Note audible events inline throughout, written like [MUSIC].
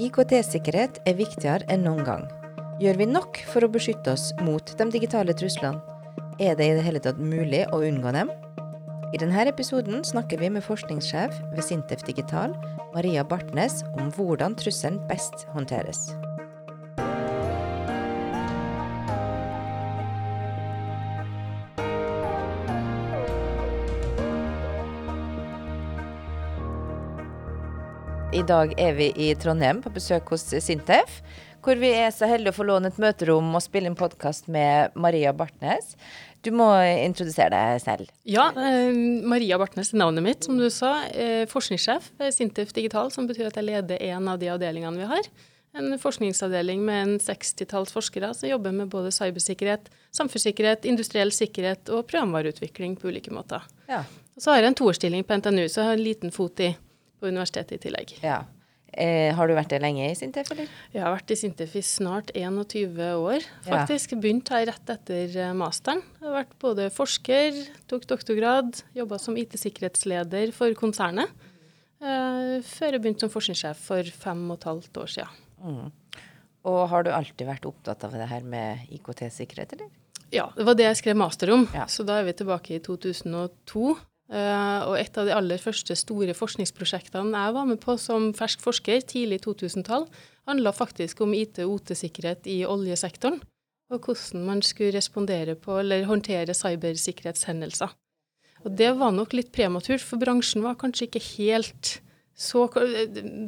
IKT-sikkerhet er viktigere enn noen gang. Gjør vi nok for å beskytte oss mot de digitale truslene? Er det i det hele tatt mulig å unngå dem? I denne episoden snakker vi med forskningssjef ved Sintef Digital, Maria Bartnes, om hvordan trusselen best håndteres. I dag er vi i Trondheim på besøk hos Sintef, hvor vi er så heldige å få låne et møterom og spille en podkast med Maria Bartnes. Du må introdusere deg selv. Ja, eh, Maria Bartnes er navnet mitt, som du sa. Eh, forskningssjef ved Sintef Digital, som betyr at jeg leder en av de avdelingene vi har. En forskningsavdeling med en sekstitalls forskere som jobber med både cybersikkerhet, samfunnssikkerhet, industriell sikkerhet og programvareutvikling på ulike måter. Ja. Og så har jeg en toårsstilling på NTNU, så jeg har en liten fot i på universitetet i tillegg. ja. Eh, har du vært der lenge i Sintef, eller? Jeg har vært i Sintef i snart 21 år, faktisk. Begynte her rett etter eh, masteren. Jeg har vært både forsker, tok doktorgrad, jobba som IT-sikkerhetsleder for konsernet. Eh, før jeg begynte som forskningssjef for fem og et halvt år siden. Mm. Og har du alltid vært opptatt av det her med IKT-sikkerhet, eller? Ja, det var det jeg skrev master om. Ja. Så da er vi tilbake i 2002. Uh, og et av de aller første store forskningsprosjektene jeg var med på som fersk forsker tidlig 2000-tall, handla faktisk om IT- og OT-sikkerhet i oljesektoren. Og hvordan man skulle respondere på eller håndtere cybersikkerhetshendelser. Og det var nok litt prematurt, for bransjen var kanskje ikke helt så,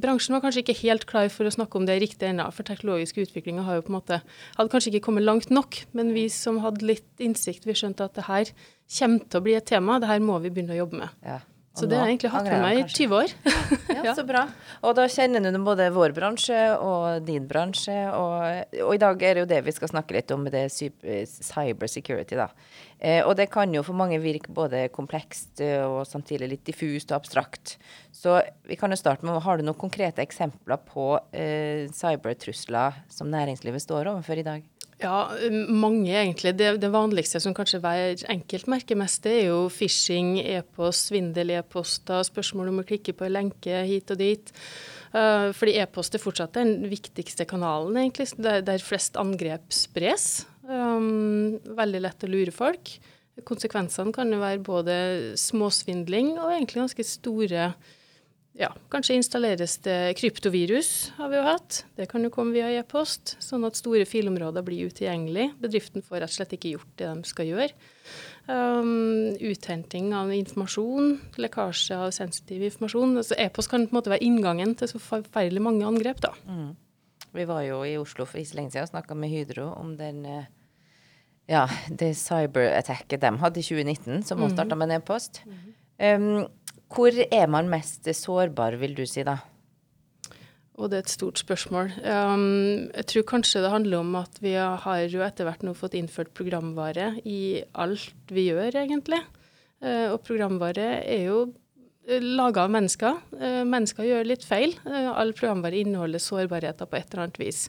bransjen var kanskje ikke helt klar for å snakke om det riktig ennå, for teknologisk utvikling har jo på en måte, hadde kanskje ikke kommet langt nok. Men vi som hadde litt innsikt, vi skjønte at det her kommer til å bli et tema, det her må vi begynne å jobbe med. Ja. Så det har jeg egentlig hatt med meg i 20 år. [LAUGHS] ja, Så bra. Og da kjenner du både vår bransje og din bransje. Og, og, i dag er det jo det vi skal snakke litt om, det det cyber security, da. Eh, og det kan jo for mange virke både komplekst eh, og samtidig litt diffust og abstrakt. Så vi kan jo starte med, har du noen konkrete eksempler på eh, cybertrusler som næringslivet står overfor i dag? Ja, mange egentlig. Det, det, vanligste som kanskje hver enkelt merker mest, det er jo phishing, e-post, svindel e-poster, spørsmål om å klikke på en lenke hit og dit. Uh, fordi e-post er fortsatt den viktigste kanalen, egentlig, der, der flest angrep spres. Um, veldig lett å lure folk. Konsekvensene kan jo være både småsvindling og egentlig ganske store ja, kanskje installeres det kryptovirus, har vi jo hatt. Det kan jo komme via e-post, sånn at store filområder blir utilgjengelig. Bedriften får rett og slett ikke gjort det de skal gjøre. Um, uthenting av informasjon, lekkasje av sensitiv informasjon. Altså, E-post kan på en måte være inngangen til så forferdelig mange angrep. da. Mm. Vi var jo i Oslo for ikke lenge siden og snakka med Hydro om den eh, ja, det cyberattacket de hadde i 2019, som også starta med en e-post. Um, hvor er man mest sårbar, vil du si da? Og det er et stort spørsmål. Um, jeg tror kanskje det handler om at vi har jo etter hvert nå fått innført programvare i alt vi gjør, egentlig. Uh, og programvare er jo uh, laga av mennesker. Uh, mennesker gjør litt feil. Uh, all programvare inneholder sårbarheter på et eller annet vis.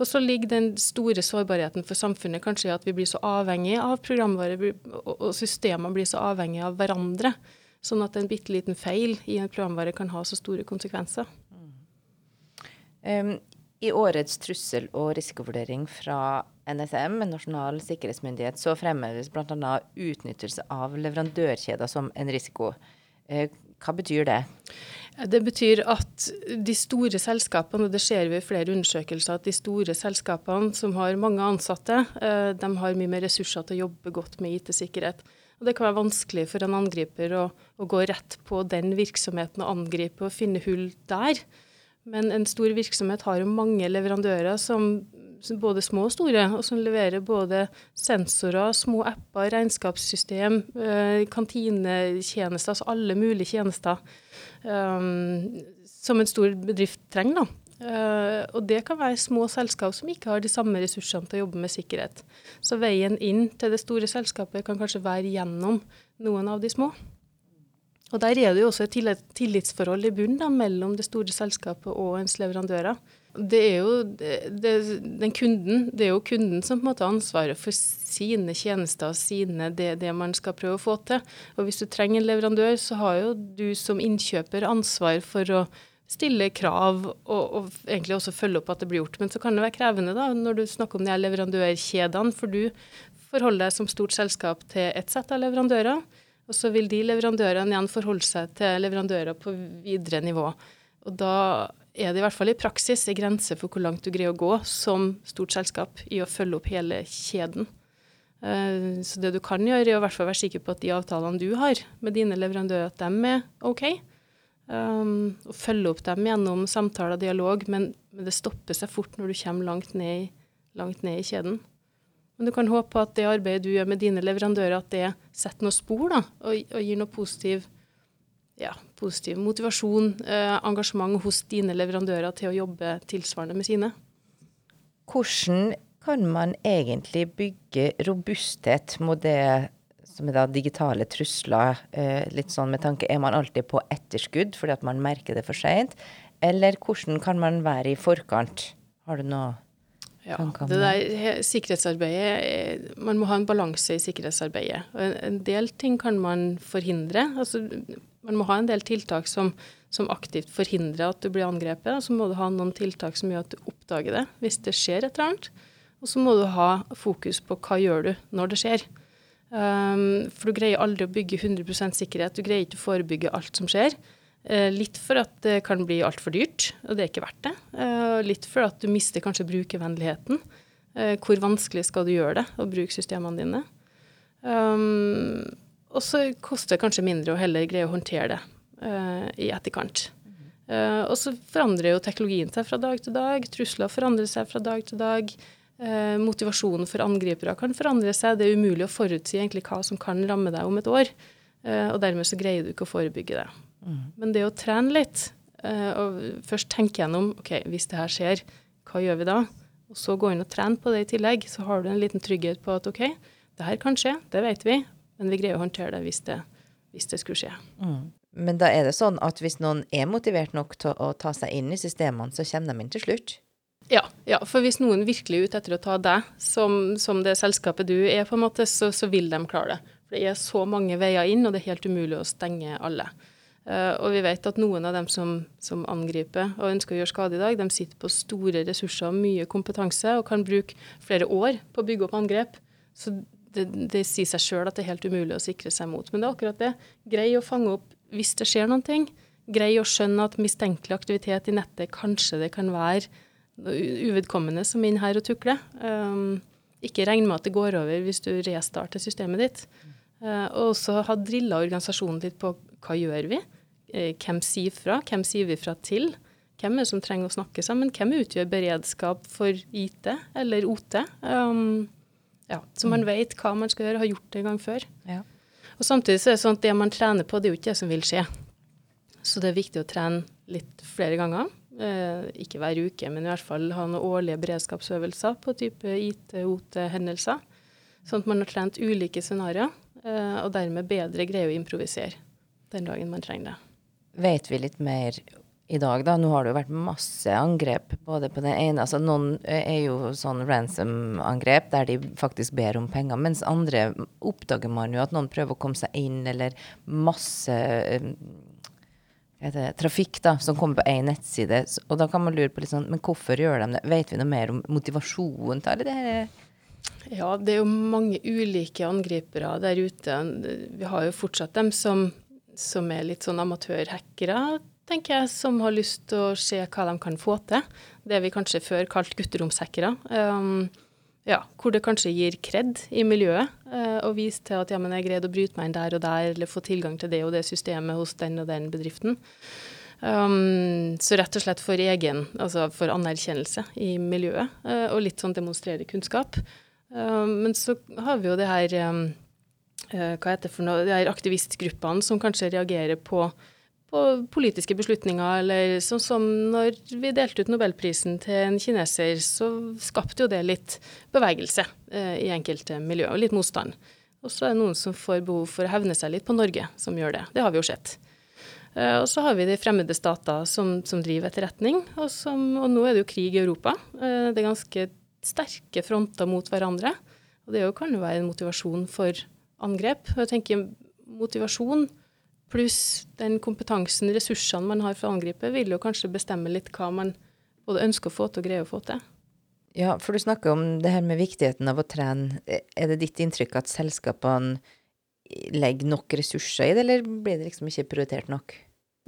Og så ligger den store sårbarheten for samfunnet kanskje i at vi blir så avhengige av programvare, og systemene blir så avhengige av hverandre. Sånn at en bitte liten feil i en programvare kan ha så store konsekvenser. Mm. Um, I årets trussel- og risikovurdering fra NSM, Nasjonal sikkerhetsmyndighet, så fremheves bl.a. utnyttelse av leverandørkjeder som en risiko. Uh, hva betyr det? Det betyr at de store selskapene, og det ser vi i flere undersøkelser, at de store selskapene som har mange ansatte, uh, de har mye mer ressurser til å jobbe godt med IT-sikkerhet. Og Det kan være vanskelig for en angriper å, å, gå rett på den virksomheten og angripe og finne hull der. Men en stor virksomhet har jo mange leverandører, som, som både små og store, og som leverer både sensorer, små apper, regnskapssystem, eh, kantinetjenester, altså alle mulige tjenester um, som en stor bedrift trenger. da. Uh, og det kan være små selskap som ikke har de samme ressursene til å jobbe med sikkerhet. Så veien inn til det store selskapet kan kanskje være gjennom noen av de små. Og der er det jo også et tillitsforhold i bunnen mellom det store selskapet og ens leverandører. Det er, jo, det, det, kunden, det er jo kunden som på en måte har ansvaret for sine tjenester og sine, det, det, man skal prøve å få til. Og hvis du trenger en leverandør, så har jo du som innkjøper ansvar for å stille krav og, og, egentlig også følge opp at det blir gjort. Men så kan det være krevende da, når du snakker om de her leverandørkjedene, for du forholder deg som stort selskap til ett sett av leverandører. Og så vil de leverandørene igjen forholde seg til leverandører på videre nivå. Og da er det i hvert fall i praksis en grense for hvor langt du greier å gå som stort selskap i å følge opp hele kjeden. Eh, så det du kan gjøre, er å hvert fall være sikker på at de avtalene du har med dine leverandører, at de er OK. Um, og følge opp dem gjennom samtaler og dialog, men, men, det stopper seg fort når du kommer langt ned, langt ned, i kjeden. Men du kan håpe at det arbeidet du gjør med dine leverandører, at det setter noen spor da, og, og gir noe positiv, ja, positiv motivasjon, eh, engasjement hos dine leverandører til å jobbe tilsvarende med sine. Hvordan kan man egentlig bygge robusthet mot det som er da digitale trusler? Eh, litt sånn med tanke Er man alltid på etterskudd fordi at man merker det for seint? Eller hvordan kan man være i forkant? Har du noe ja, det der sikkerhetsarbeidet Man må ha en balanse i sikkerhetsarbeidet. En, en del ting kan man forhindre. Altså, man må ha en del tiltak som, som aktivt forhindrer at du blir angrepet. Og så må du ha noen tiltak som gjør at du oppdager det hvis det skjer et eller annet. Og så må du ha fokus på hva gjør du når det skjer. Um, for du greier aldri å bygge 100% sikkerhet. Du greier ikke å forebygge alt som skjer. Uh, litt for at det kan bli altfor dyrt, og det er ikke verdt det. Uh, litt for at du mister kanskje brukervennligheten. Uh, hvor vanskelig skal du gjøre det å bruke systemene dine? Um, og så koster det kanskje mindre å heller greie å håndtere det i etterkant. og så forandrer jo teknologien seg fra dag til dag. Trusler forandrer seg fra dag til dag. Eh, motivasjonen for angripere kan forandre seg. Det er umulig å forutsi egentlig hva som kan ramme deg om et år. Eh, og dermed så greier du ikke å forebygge det. Mm. Men det å trene litt, eh, og først tenke gjennom ok, hvis det her skjer, hva gjør vi da? Og så gå inn og trene på det i tillegg, så har du en liten trygghet på at ok, det her kan skje, det vet vi, men vi greier å håndtere det hvis det, hvis det skulle skje. Mm. Men da er det sånn at hvis noen er motivert nok til å ta seg inn i systemene, så kommer de inn til slutt? Ja, ja, for hvis noen virkelig er ute etter å ta deg som, som det selskapet du er, på en måte, så, så, vil de klare det. For det er så mange veier inn, og det er helt umulig å stenge alle. Uh, og vi vet at noen av dem som, som, angriper og ønsker å gjøre skade i dag, de sitter på store ressurser og mye kompetanse og kan bruke flere år på å bygge opp angrep. Så det, det sier seg sjøl at det er helt umulig å sikre seg mot. Men det er akkurat det. Grei å fange opp hvis det skjer noen ting. Grei å skjønne at mistenkelig aktivitet i nettet kanskje det kan være uvedkommende som er inne her og tukler. Um, ikke regn med at det går over hvis du restarter systemet ditt. Uh, og også ha drilla organisasjonen litt på hva gjør vi? Uh, hvem sier fra? Hvem sier vi fra til? Hvem er det som trenger å snakke sammen? Hvem utgjør beredskap for IT eller OT? Um, ja, så man mm. vet hva man skal gjøre, har gjort det en gang før. Ja. Og Samtidig så er det sånn at det man trener på, det er jo ikke det som vil skje. Så det er viktig å trene litt flere ganger. Eh, ikke hver uke, men i hvert fall ha noen årlige beredskapsøvelser på type IT-OT-hendelser. Sånn at man har trent ulike scenarioer, eh, og dermed bedre greier å improvisere den dagen man trenger det. Vet vi litt mer i dag, da? Nå har det jo vært masse angrep både på det ene altså Noen er jo sånn ransom-angrep der de faktisk ber om penger, mens andre oppdager man jo at noen prøver å komme seg inn, eller masse eh, det, trafikk da, som kommer på én nettside. Og da kan man lure på litt sånn, men hvorfor gjør de det? Vet vi noe mer om motivasjonen til det? Ja, det er jo mange ulike angripere der ute. Vi har jo fortsatt dem som, som er litt sånn amatørhackere, tenker jeg, som har lyst til å se hva de kan få til. Det vi kanskje før kalte gutteromshackere. Um, ja, hvor det kanskje gir kred i miljøet, eh, og vise til at ja, men jeg greide å bryte meg inn der og der, eller få tilgang til det og det systemet hos den og den bedriften. Um, så rett og slett for egen, altså for anerkjennelse i miljøet, eh, og litt sånn demonstrere kunnskap. Um, men så har vi jo det her um, uh, hva heter det for noe, de her aktivistgruppene som kanskje reagerer på på politiske beslutninger, eller sånn som når vi delte ut nobelprisen til en kineser, så skapte jo det litt bevegelse eh, i enkelte miljøer, og litt motstand. Og så er det noen som får behov for å hevne seg litt på Norge, som gjør det. Det har vi jo sett. Eh, og så har vi de fremmede stater som, som driver etterretning, og, som, og, nå er det jo krig i Europa. Eh, det er ganske sterke fronter mot hverandre. Og det kan jo være en motivasjon for angrep. Og jeg tenker motivasjon pluss den kompetansen, ressursene man har for å angripe, vil jo kanskje bestemme litt hva man både ønsker å få til og greier å få til. Ja, for du snakker om det her med viktigheten av å trene. Er det ditt inntrykk at selskapene legger nok ressurser i det, eller blir det liksom ikke prioritert nok?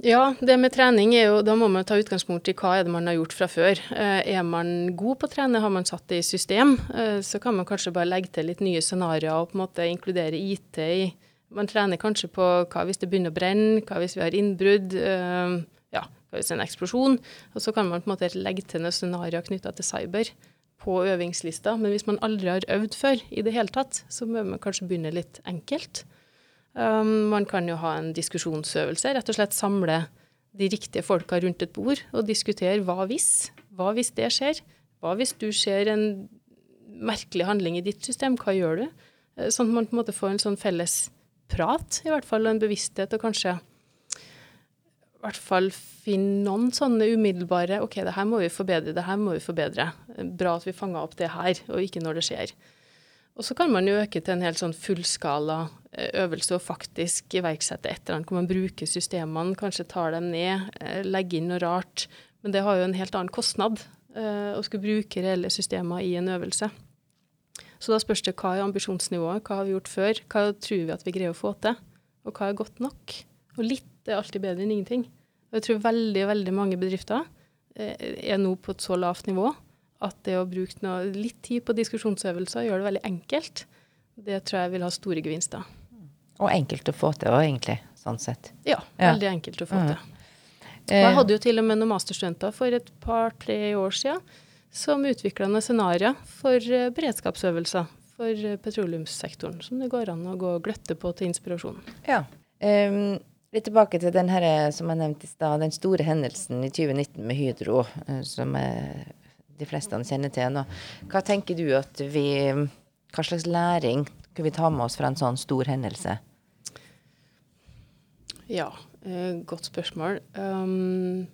Ja, det med trening er jo Da må man ta utgangspunkt i hva er det man har gjort fra før. Eh, er man god på å trene, har man satt det i system, eh, så kan man kanskje bare legge til litt nye scenarioer og på en måte inkludere IT i Man trener kanskje på hva hvis det begynner å brenne, hva hvis vi har innbrudd, eh, ja, hva hvis det er en eksplosjon. Og så kan man på en måte legge til noen scenarioer knytta til cyber på øvingslista. Men hvis man aldri har øvd før i det hele tatt, så må man kanskje begynne litt enkelt. Um, man kan jo ha en diskusjonsøvelse, rett og slett samle de riktige folka rundt et bord og diskutere hva hvis. Hva hvis det skjer? Hva hvis du ser en merkelig handling i ditt system, hva gjør du? Eh, sånn at man på en måte får en sånn felles prat, i hvert fall, og en bevissthet, og kanskje i hvert fall finne noen sånne umiddelbare OK, det her må vi forbedre, det her må vi forbedre. Bra at vi fanga opp det her, og ikke når det skjer. Og så kan man jo øke til en helt sånn fullskala eh, øvelse og faktisk iverksette et eller annet hvor man bruker systemene, kanskje tar dem ned, eh, legger inn noe rart. Men det har jo en helt annen kostnad eh, å skulle bruke reelle systemer i en øvelse. Så da spørs det hva er ambisjonsnivået, hva har vi gjort før, hva tror vi at vi greier å få til, og hva er godt nok. Og litt er alltid bedre enn ingenting. Og jeg tror veldig, veldig mange bedrifter er nå på et så lavt nivå at det å bruke noe, litt tid på diskusjonsøvelser gjør det veldig enkelt. Det tror jeg vil ha store gevinster. Og enkelt å få til òg, egentlig, sånn sett. Ja, veldig ja. enkelt å få til. Mm. Jeg eh, hadde jo til og med noen masterstudenter for et par-tre år siden som utvikla noen scenarioer for eh, beredskapsøvelser for eh, petroleumssektoren, som det går an å gå og gløtte på til inspirasjon. Ja. Um, litt tilbake til den her, som jeg nevnte i stad, den store hendelsen i 2019 med Hydro, som de fleste kjenner til nå. Hva tenker du at vi Hva slags læring kan vi ta med oss fra en sånn stor hendelse? Ja, eh, godt spørsmål. Um,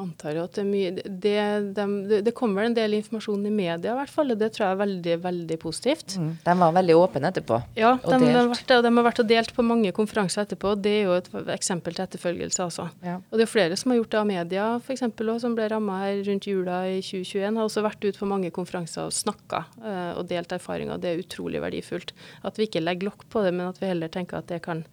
antar jo at det er mye det, de, det, kommer vel en del informasjon i media, i hvert fall. og Det tror jeg er veldig veldig positivt. Mm, de var veldig åpne etterpå? Ja, de, de, har vært, de, har vært, og delt på mange konferanser etterpå. Det er jo et eksempel til etterfølgelse, altså. Ja. Og det er flere som har gjort det av media, f.eks. som ble ramma her rundt jula i 2021. Har også vært ute på mange konferanser og snakka uh, og delt erfaringer. Det er utrolig verdifullt. At vi ikke legger lokk på det, men at vi heller tenker at det kan,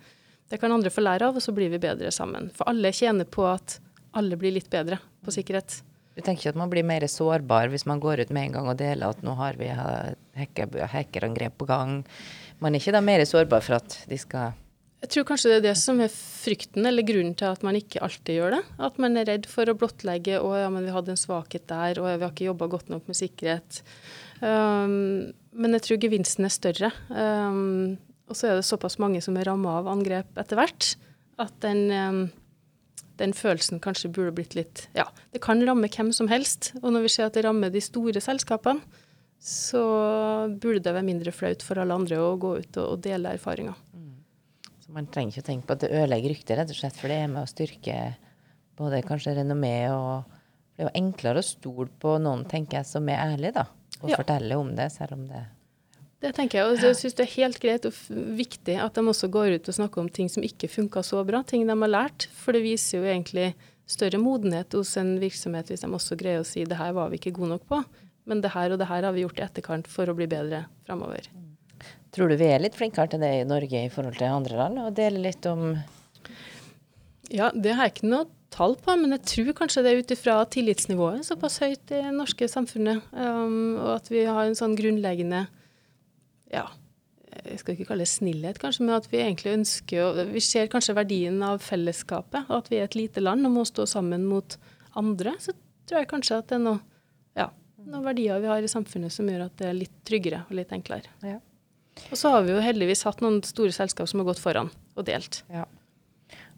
det kan andre få lære av, og så blir vi bedre sammen. For alle tjener på at alle blir litt bedre på sikkerhet. Du tenker ikke at man blir mer sårbar hvis man går ut med en gang og deler at nå har vi hackerangrep på gang? Man er ikke da mer sårbar for at de skal Jeg tror kanskje det er det som er frykten, eller grunnen til at man ikke alltid gjør det. At man er redd for å blottlegge å ja, men vi hadde en svakhet der, og vi har ikke jobba godt nok med sikkerhet. Um, men jeg tror gevinsten er større. Um, og så er det såpass mange som er ramma av angrep etter hvert, at den um, den følelsen kanskje burde blitt litt Ja, det kan ramme hvem som helst. Og når vi ser at det rammer de store selskapene, så burde det være mindre flaut for alle andre å gå ut og, og dele erfaringer. Mm. Så man trenger ikke å tenke på at det ødelegger ryktet, rett og slett, for det er med å styrke både kanskje renommé og Det er jo enklere å stole på noen, tenker jeg, som er ærlig, da. Og ja. fortelle om det, selv om det det tenker jeg. Og jeg syns det er helt greit og viktig at de også går ut og snakker om ting som ikke funka så bra, ting de har lært. For det viser jo egentlig større modenhet hos en virksomhet hvis de også greier å si det her var vi ikke gode nok på, men det her og det her har vi gjort i etterkant for å bli bedre framover. Tror du vi er litt flinkere til det i Norge i forhold til andre land, og deler litt om Ja, det har jeg ikke noe tall på, men jeg tror kanskje det er ut ifra tillitsnivået såpass høyt i det norske samfunnet, um, og at vi har en sånn grunnleggende ja, jeg skal ikke kalle det snillhet, kanskje, men at vi egentlig ønsker Vi ser kanskje verdien av fellesskapet, og at vi er et lite land og må stå sammen mot andre. Så tror jeg kanskje at det er noe, ja, noen verdier vi har i samfunnet som gjør at det er litt tryggere og litt enklere. Ja. Og så har vi jo heldigvis hatt noen store selskap som har gått foran og delt. Ja.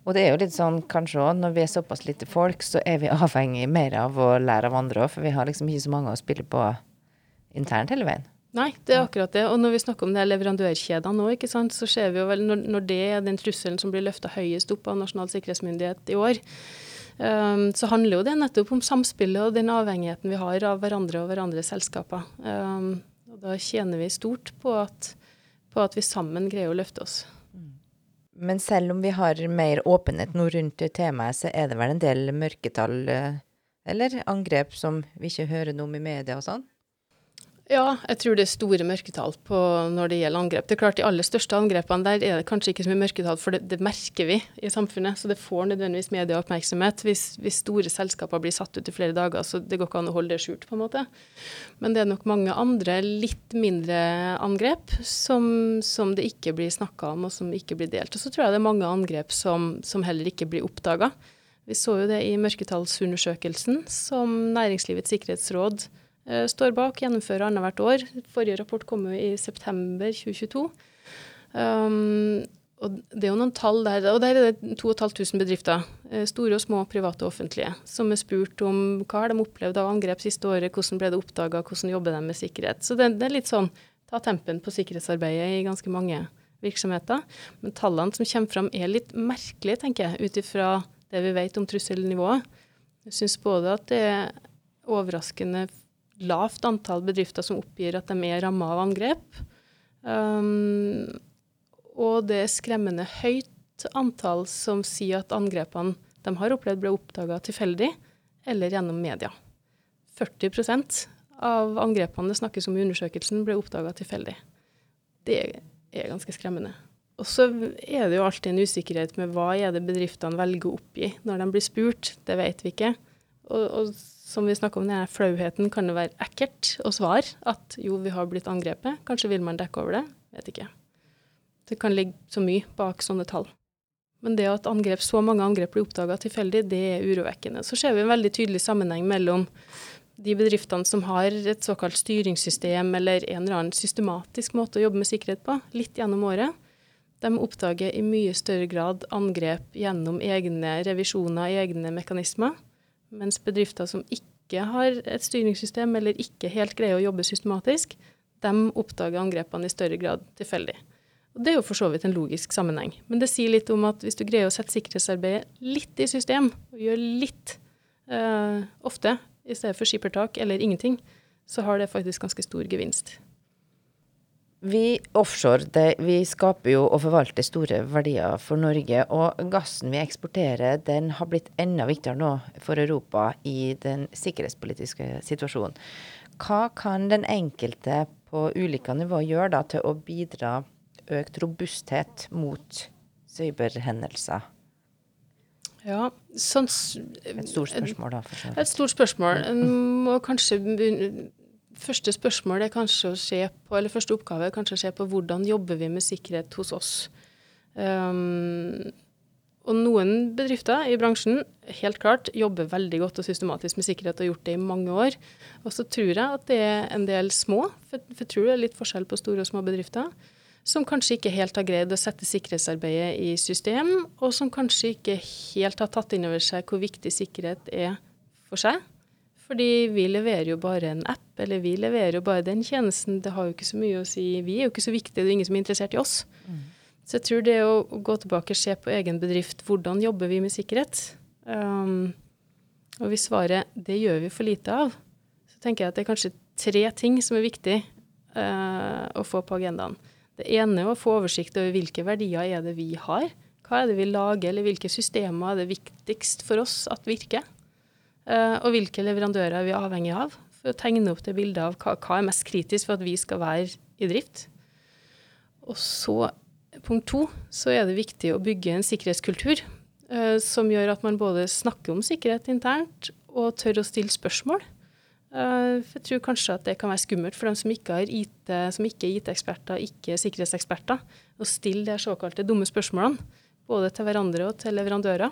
Og det er jo litt sånn kanskje òg, når vi er såpass lite folk, så er vi [LAUGHS] avhengig mer av å lære av andre òg, for vi har liksom ikke så mange å spille på internt hele veien. Nei, det er akkurat det. Og når vi snakker om det leverandørkjedene sant, så ser vi jo vel når, når det er den trusselen som blir løfta høyest opp av Nasjonal sikkerhetsmyndighet i år, um, så handler jo det nettopp om samspillet og den avhengigheten vi har av hverandre og hverandres selskaper. Um, og da tjener vi stort på at, på at vi sammen greier å løfte oss. Men selv om vi har mer åpenhet nå rundt temaet, så er det vel en del mørketall, eh, eller angrep, som vi ikke hører noe om i media og sånn? Ja, jeg tror det er store mørketall på når det gjelder angrep. Det er klart De aller største angrepene der er det kanskje ikke så mye mørketall, for det, det merker vi i samfunnet. Så det får nødvendigvis medieoppmerksomhet hvis, hvis store selskaper blir satt ut i flere dager. Så det går ikke an å holde det skjult, på en måte. Men det er nok mange andre litt mindre angrep som, som det ikke blir snakka om, og som ikke blir delt. Og så tror jeg det er mange angrep som, som heller ikke blir oppdaga. Vi så jo det i mørketallsundersøkelsen som Næringslivets sikkerhetsråd står bak, gjennomfører annethvert år. Forrige rapport kom jo i september 2022. Um, og det er jo noen tall der, og der er det 2500 bedrifter, eh, store og små, private og offentlige, som er spurt om hva har de opplevd av angrep siste året, hvordan ble det oppdaga, hvordan jobber de med sikkerhet. Så det, det, er litt sånn ta tempen på sikkerhetsarbeidet i ganske mange virksomheter. Men tallene som kommer fram er litt merkelige, tenker jeg, ut ifra det vi vet om trusselnivået. Jeg syns både at det er overraskende lavt antall bedrifter som oppgir at de er ramma av angrep. Um, og det er skremmende høyt antall som sier at angrepene de har opplevd, ble oppdaga tilfeldig eller gjennom media. 40% av angrepene det snakkes om i undersøkelsen, ble oppdaga tilfeldig. Det er ganske skremmende. Og så er det jo alltid en usikkerhet med hva er det bedriftene velger å oppgi når de blir spurt. Det vet vi ikke. Og, og som vi snakka om, denne flauheten kan det være ekkelt å svare at jo, vi har blitt angrepet. Kanskje vil man dekke over det. Vet ikke. Det kan ligge så mye bak sånne tall. Men det at angrep, så mange angrep blir oppdaga tilfeldig, det er urovekkende. Så ser vi en veldig tydelig sammenheng mellom de bedriftene som har et såkalt styringssystem eller en eller annen systematisk måte å jobbe med sikkerhet på, litt gjennom året. De oppdager i mye større grad angrep gjennom egne revisjoner, egne mekanismer. Mens bedrifter som ikke har et styringssystem, eller ikke helt greier å jobbe systematisk, de oppdager angrepene i større grad tilfeldig. Og Det er jo for så vidt en logisk sammenheng. Men det sier litt om at hvis du greier å sette sikkerhetsarbeidet litt i system, og gjør litt uh, ofte i stedet for skippertak eller ingenting, så har det faktisk ganske stor gevinst. Vi offshore det, vi skaper jo og forvalter store verdier for Norge. Og gassen vi eksporterer, den har blitt enda viktigere nå for Europa i den sikkerhetspolitiske situasjonen. Hva kan den enkelte på ulike nivå gjøre da til å bidra økt robusthet mot cyberhendelser? Ja, sånn, Et stort spørsmål, da. For et stort spørsmål. En må kanskje første spørsmål er kanskje å se på, eller første oppgave er kanskje å se på hvordan jobber vi med sikkerhet hos oss. Um, og noen bedrifter i bransjen helt klart jobber veldig godt og systematisk med sikkerhet og har gjort det i mange år. Og så tror jeg at det er en del små, for jeg tror det er litt forskjell på store og små bedrifter, som kanskje ikke helt har greid å sette sikkerhetsarbeidet i system, og som kanskje ikke helt har tatt inn over seg hvor viktig sikkerhet er for seg. Fordi vi leverer jo bare en app, eller vi leverer jo bare den tjenesten. Det har jo ikke så mye å si. Vi er jo ikke så viktige, det er ingen som er interessert i oss. Mm. Så jeg tror det å, gå tilbake og se på egen bedrift, hvordan jobber vi med sikkerhet? Um, og hvis svaret det gjør vi for lite av, så tenker jeg at det er kanskje tre ting som er viktig uh, å få på agendaen. Det ene er å få oversikt over hvilke verdier er det vi har. Hva er det vi lager, eller hvilke systemer er det viktigst for oss at virker? Uh, og hvilke leverandører vi er avhengig av, for å tegne opp det bildet av hva, hva, er mest kritisk for at vi skal være i drift. Og så, punkt to, så er det viktig å bygge en sikkerhetskultur uh, som gjør at man både snakker om sikkerhet internt og tør å stille spørsmål. Uh, jeg tror kanskje at det kan være skummelt for dem som ikke, IT, som ikke er IT-eksperter, ikke er sikkerhetseksperter, å stille de såkalte dumme spørsmålene, både til hverandre og til leverandører.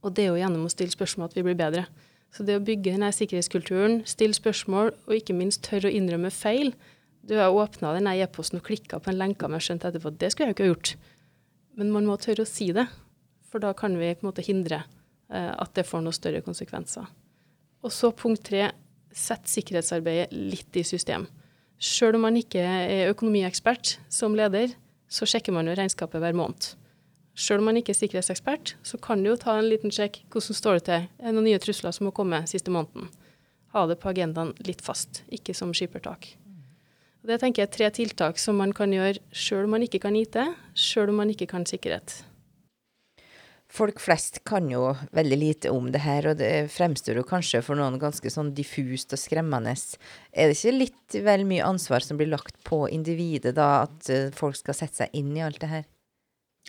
Og det er jo gjennom å stille spørsmål at vi blir bedre. Så det å bygge denne sikkerhetskulturen, stille spørsmål og ikke minst tørre å innrømme feil Du har åpna denne e-posten og klikka på en lenke og skjønt etterpå at det skulle jeg jo ikke ha gjort. Men man må tørre å si det, for da kan vi på en måte hindre eh, at det får noen større konsekvenser. Og så punkt tre, sett sikkerhetsarbeidet litt i system. Sjøl om man ikke er økonomiekspert som leder, så sjekker man jo regnskapet hver måned. Selv om man ikke er sikkerhetsekspert, så kan du jo ta en liten sjekk. Hvordan står det til? Er det noen nye trusler som må komme siste måneden? Ha det på agendaen litt fast, ikke som skippertak. Det tenker jeg er tre tiltak som man kan gjøre sjøl om man ikke kan IT, sjøl om man ikke kan sikkerhet. Folk flest kan jo veldig lite om det her, og det fremstår jo kanskje for noen ganske sånn diffust og skremmende. Er det ikke litt vel mye ansvar som blir lagt på individet da, at eh, folk skal sette seg inn i alt det her?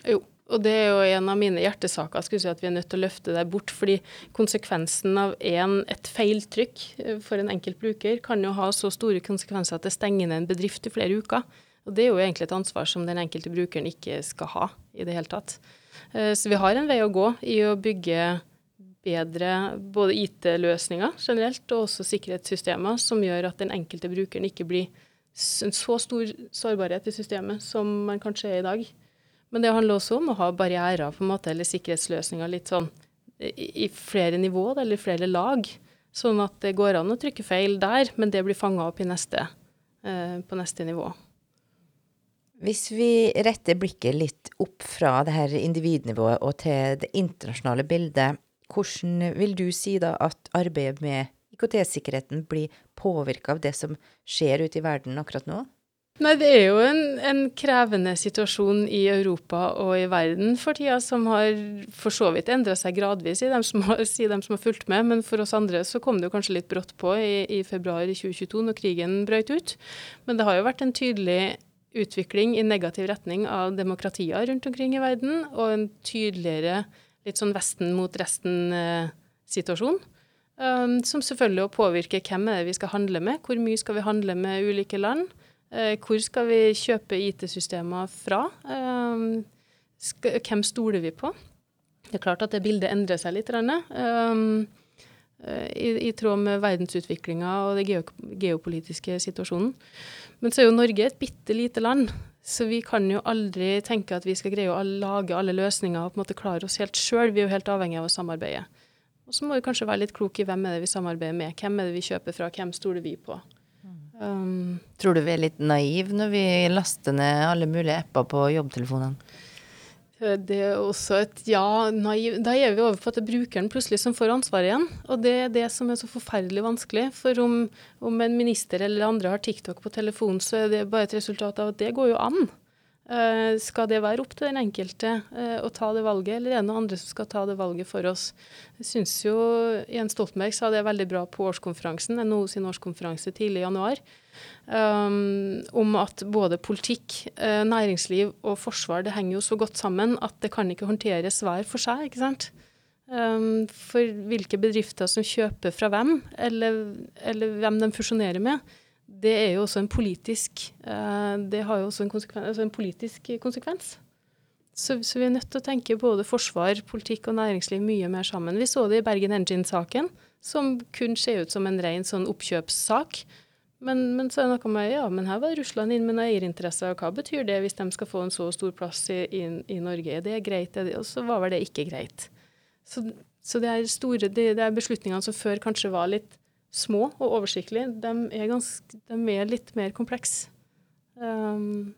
Jo, og det er jo en av mine hjertesaker, skulle si at vi er nødt til å løfte det bort. Fordi konsekvensen av en, et feiltrykk eh, for en enkelt bruker kan jo ha så store konsekvenser at det stenger ned en bedrift i flere uker. Og det er jo egentlig et ansvar som den enkelte brukeren ikke skal ha i det hele tatt. Eh, så vi har en vei å gå i å bygge bedre både IT-løsninger generelt, og også sikkerhetssystemer som gjør at den enkelte brukeren ikke blir en så stor sårbarhet i systemet som man kanskje er i dag. Men det handler også om å ha barrierer på en måte, eller sikkerhetsløsninger litt sånn i flere nivåer eller flere lag. Sånn at det går an å trykke feil der, men det blir fanga opp neste, eh, på neste nivå. Hvis vi retter blikket litt opp fra det her individnivået og til det internasjonale bildet, hvordan vil du si da at arbeidet med IKT-sikkerheten blir påvirka av det som skjer ute i verden akkurat nå? Nei, Det er jo en, en, krevende situasjon i Europa og i verden for tida, som har for så vidt endra seg gradvis, i dem som har, [LAUGHS] si dem som har fulgt med. Men for oss andre så kom det jo kanskje litt brått på i, i februar 2022, når krigen brøt ut. Men det har jo vært en tydelig utvikling i negativ retning av demokratier rundt omkring i verden, og en tydeligere litt sånn Vesten mot resten-situasjon. Um, som selvfølgelig påvirker hvem er det vi skal handle med, hvor mye skal vi handle med ulike land. Uh, hvor skal vi kjøpe IT-systemer fra? Skal, hvem stoler vi på? Det er klart at det bildet endrer seg litt. Um, i, i, tråd med verdensutviklinga og den geopolitiske situasjonen. Men så er jo Norge et bitte lite land, så vi kan jo aldri tenke at vi skal greie å lage alle løsninger og på en måte klare oss helt sjøl. Vi er jo helt avhengig av å samarbeide. Og så må vi kanskje være litt kloke i hvem er det vi samarbeider med, hvem er det vi kjøper fra, hvem stoler vi på. Um, Tror du vi er litt naive når vi laster ned alle mulige apper på jobbtelefonene? Det er også et ja, naiv Da er vi over på at det er brukeren plutselig som får ansvaret igjen. Og det er det som er så forferdelig vanskelig. For om, om en minister eller andre har TikTok på telefonen, så er det bare et resultat av at det går jo an. Uh, skal det være opp til den enkelte uh, å ta det valget, eller er det noen andre som skal ta det valget for oss? Jeg syns jo Jens Stoltenberg sa det veldig bra på årskonferansen, NHO sin årskonferanse tidlig i januar, um, om at både politikk, uh, næringsliv og forsvar det henger jo så godt sammen at det kan ikke håndteres hver for seg. ikke sant? Um, for hvilke bedrifter som kjøper fra hvem, eller, eller hvem de fusjonerer med, det er jo også en politisk uh, Det har jo også en, altså en politisk konsekvens. Så, så, vi er nødt til å tenke både forsvar, politikk og næringsliv mye mer sammen. Vi så det i Bergen Engine-saken, som kun ser ut som en ren sånn oppkjøpssak. Men, men, så er det noe med ja, men her var Russland inn med noen eierinteresser. og Hva betyr det hvis de skal få en så stor plass i, i, i Norge? Er det greit? Og så var vel det ikke greit. Så, så det, er store, det, det er beslutningene som før kanskje var litt små og oversiktlige, de er, ganske, de er litt mer komplekse. Um,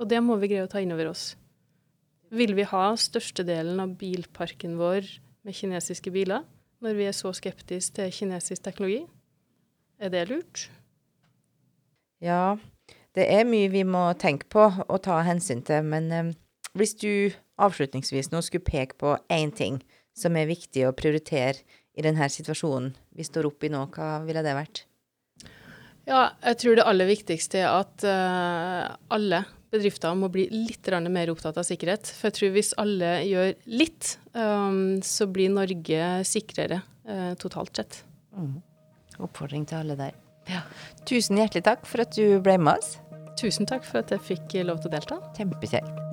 og det må vi greie å ta inn over oss. Vil vi ha størstedelen av bilparken vår med kinesiske biler når vi er så skeptiske til kinesisk teknologi? Er det lurt? Ja, det er mye vi må tenke på og ta hensyn til, men um, hvis du avslutningsvis nå skulle peke på én ting som er viktig å prioritere i denne situasjonen vi står oppe i nå, hva ville det vært? Ja, jeg tror det aller viktigste er at uh, alle bedrifter må bli litt mer opptatt av sikkerhet. For jeg tror hvis alle gjør litt, um, så blir Norge sikrere uh, totalt sett. Mm. Oppfordring til alle der. Ja. Tusen hjertelig takk for at du ble med oss. Tusen takk for at jeg fikk lov til å delta. Kjempekjekt.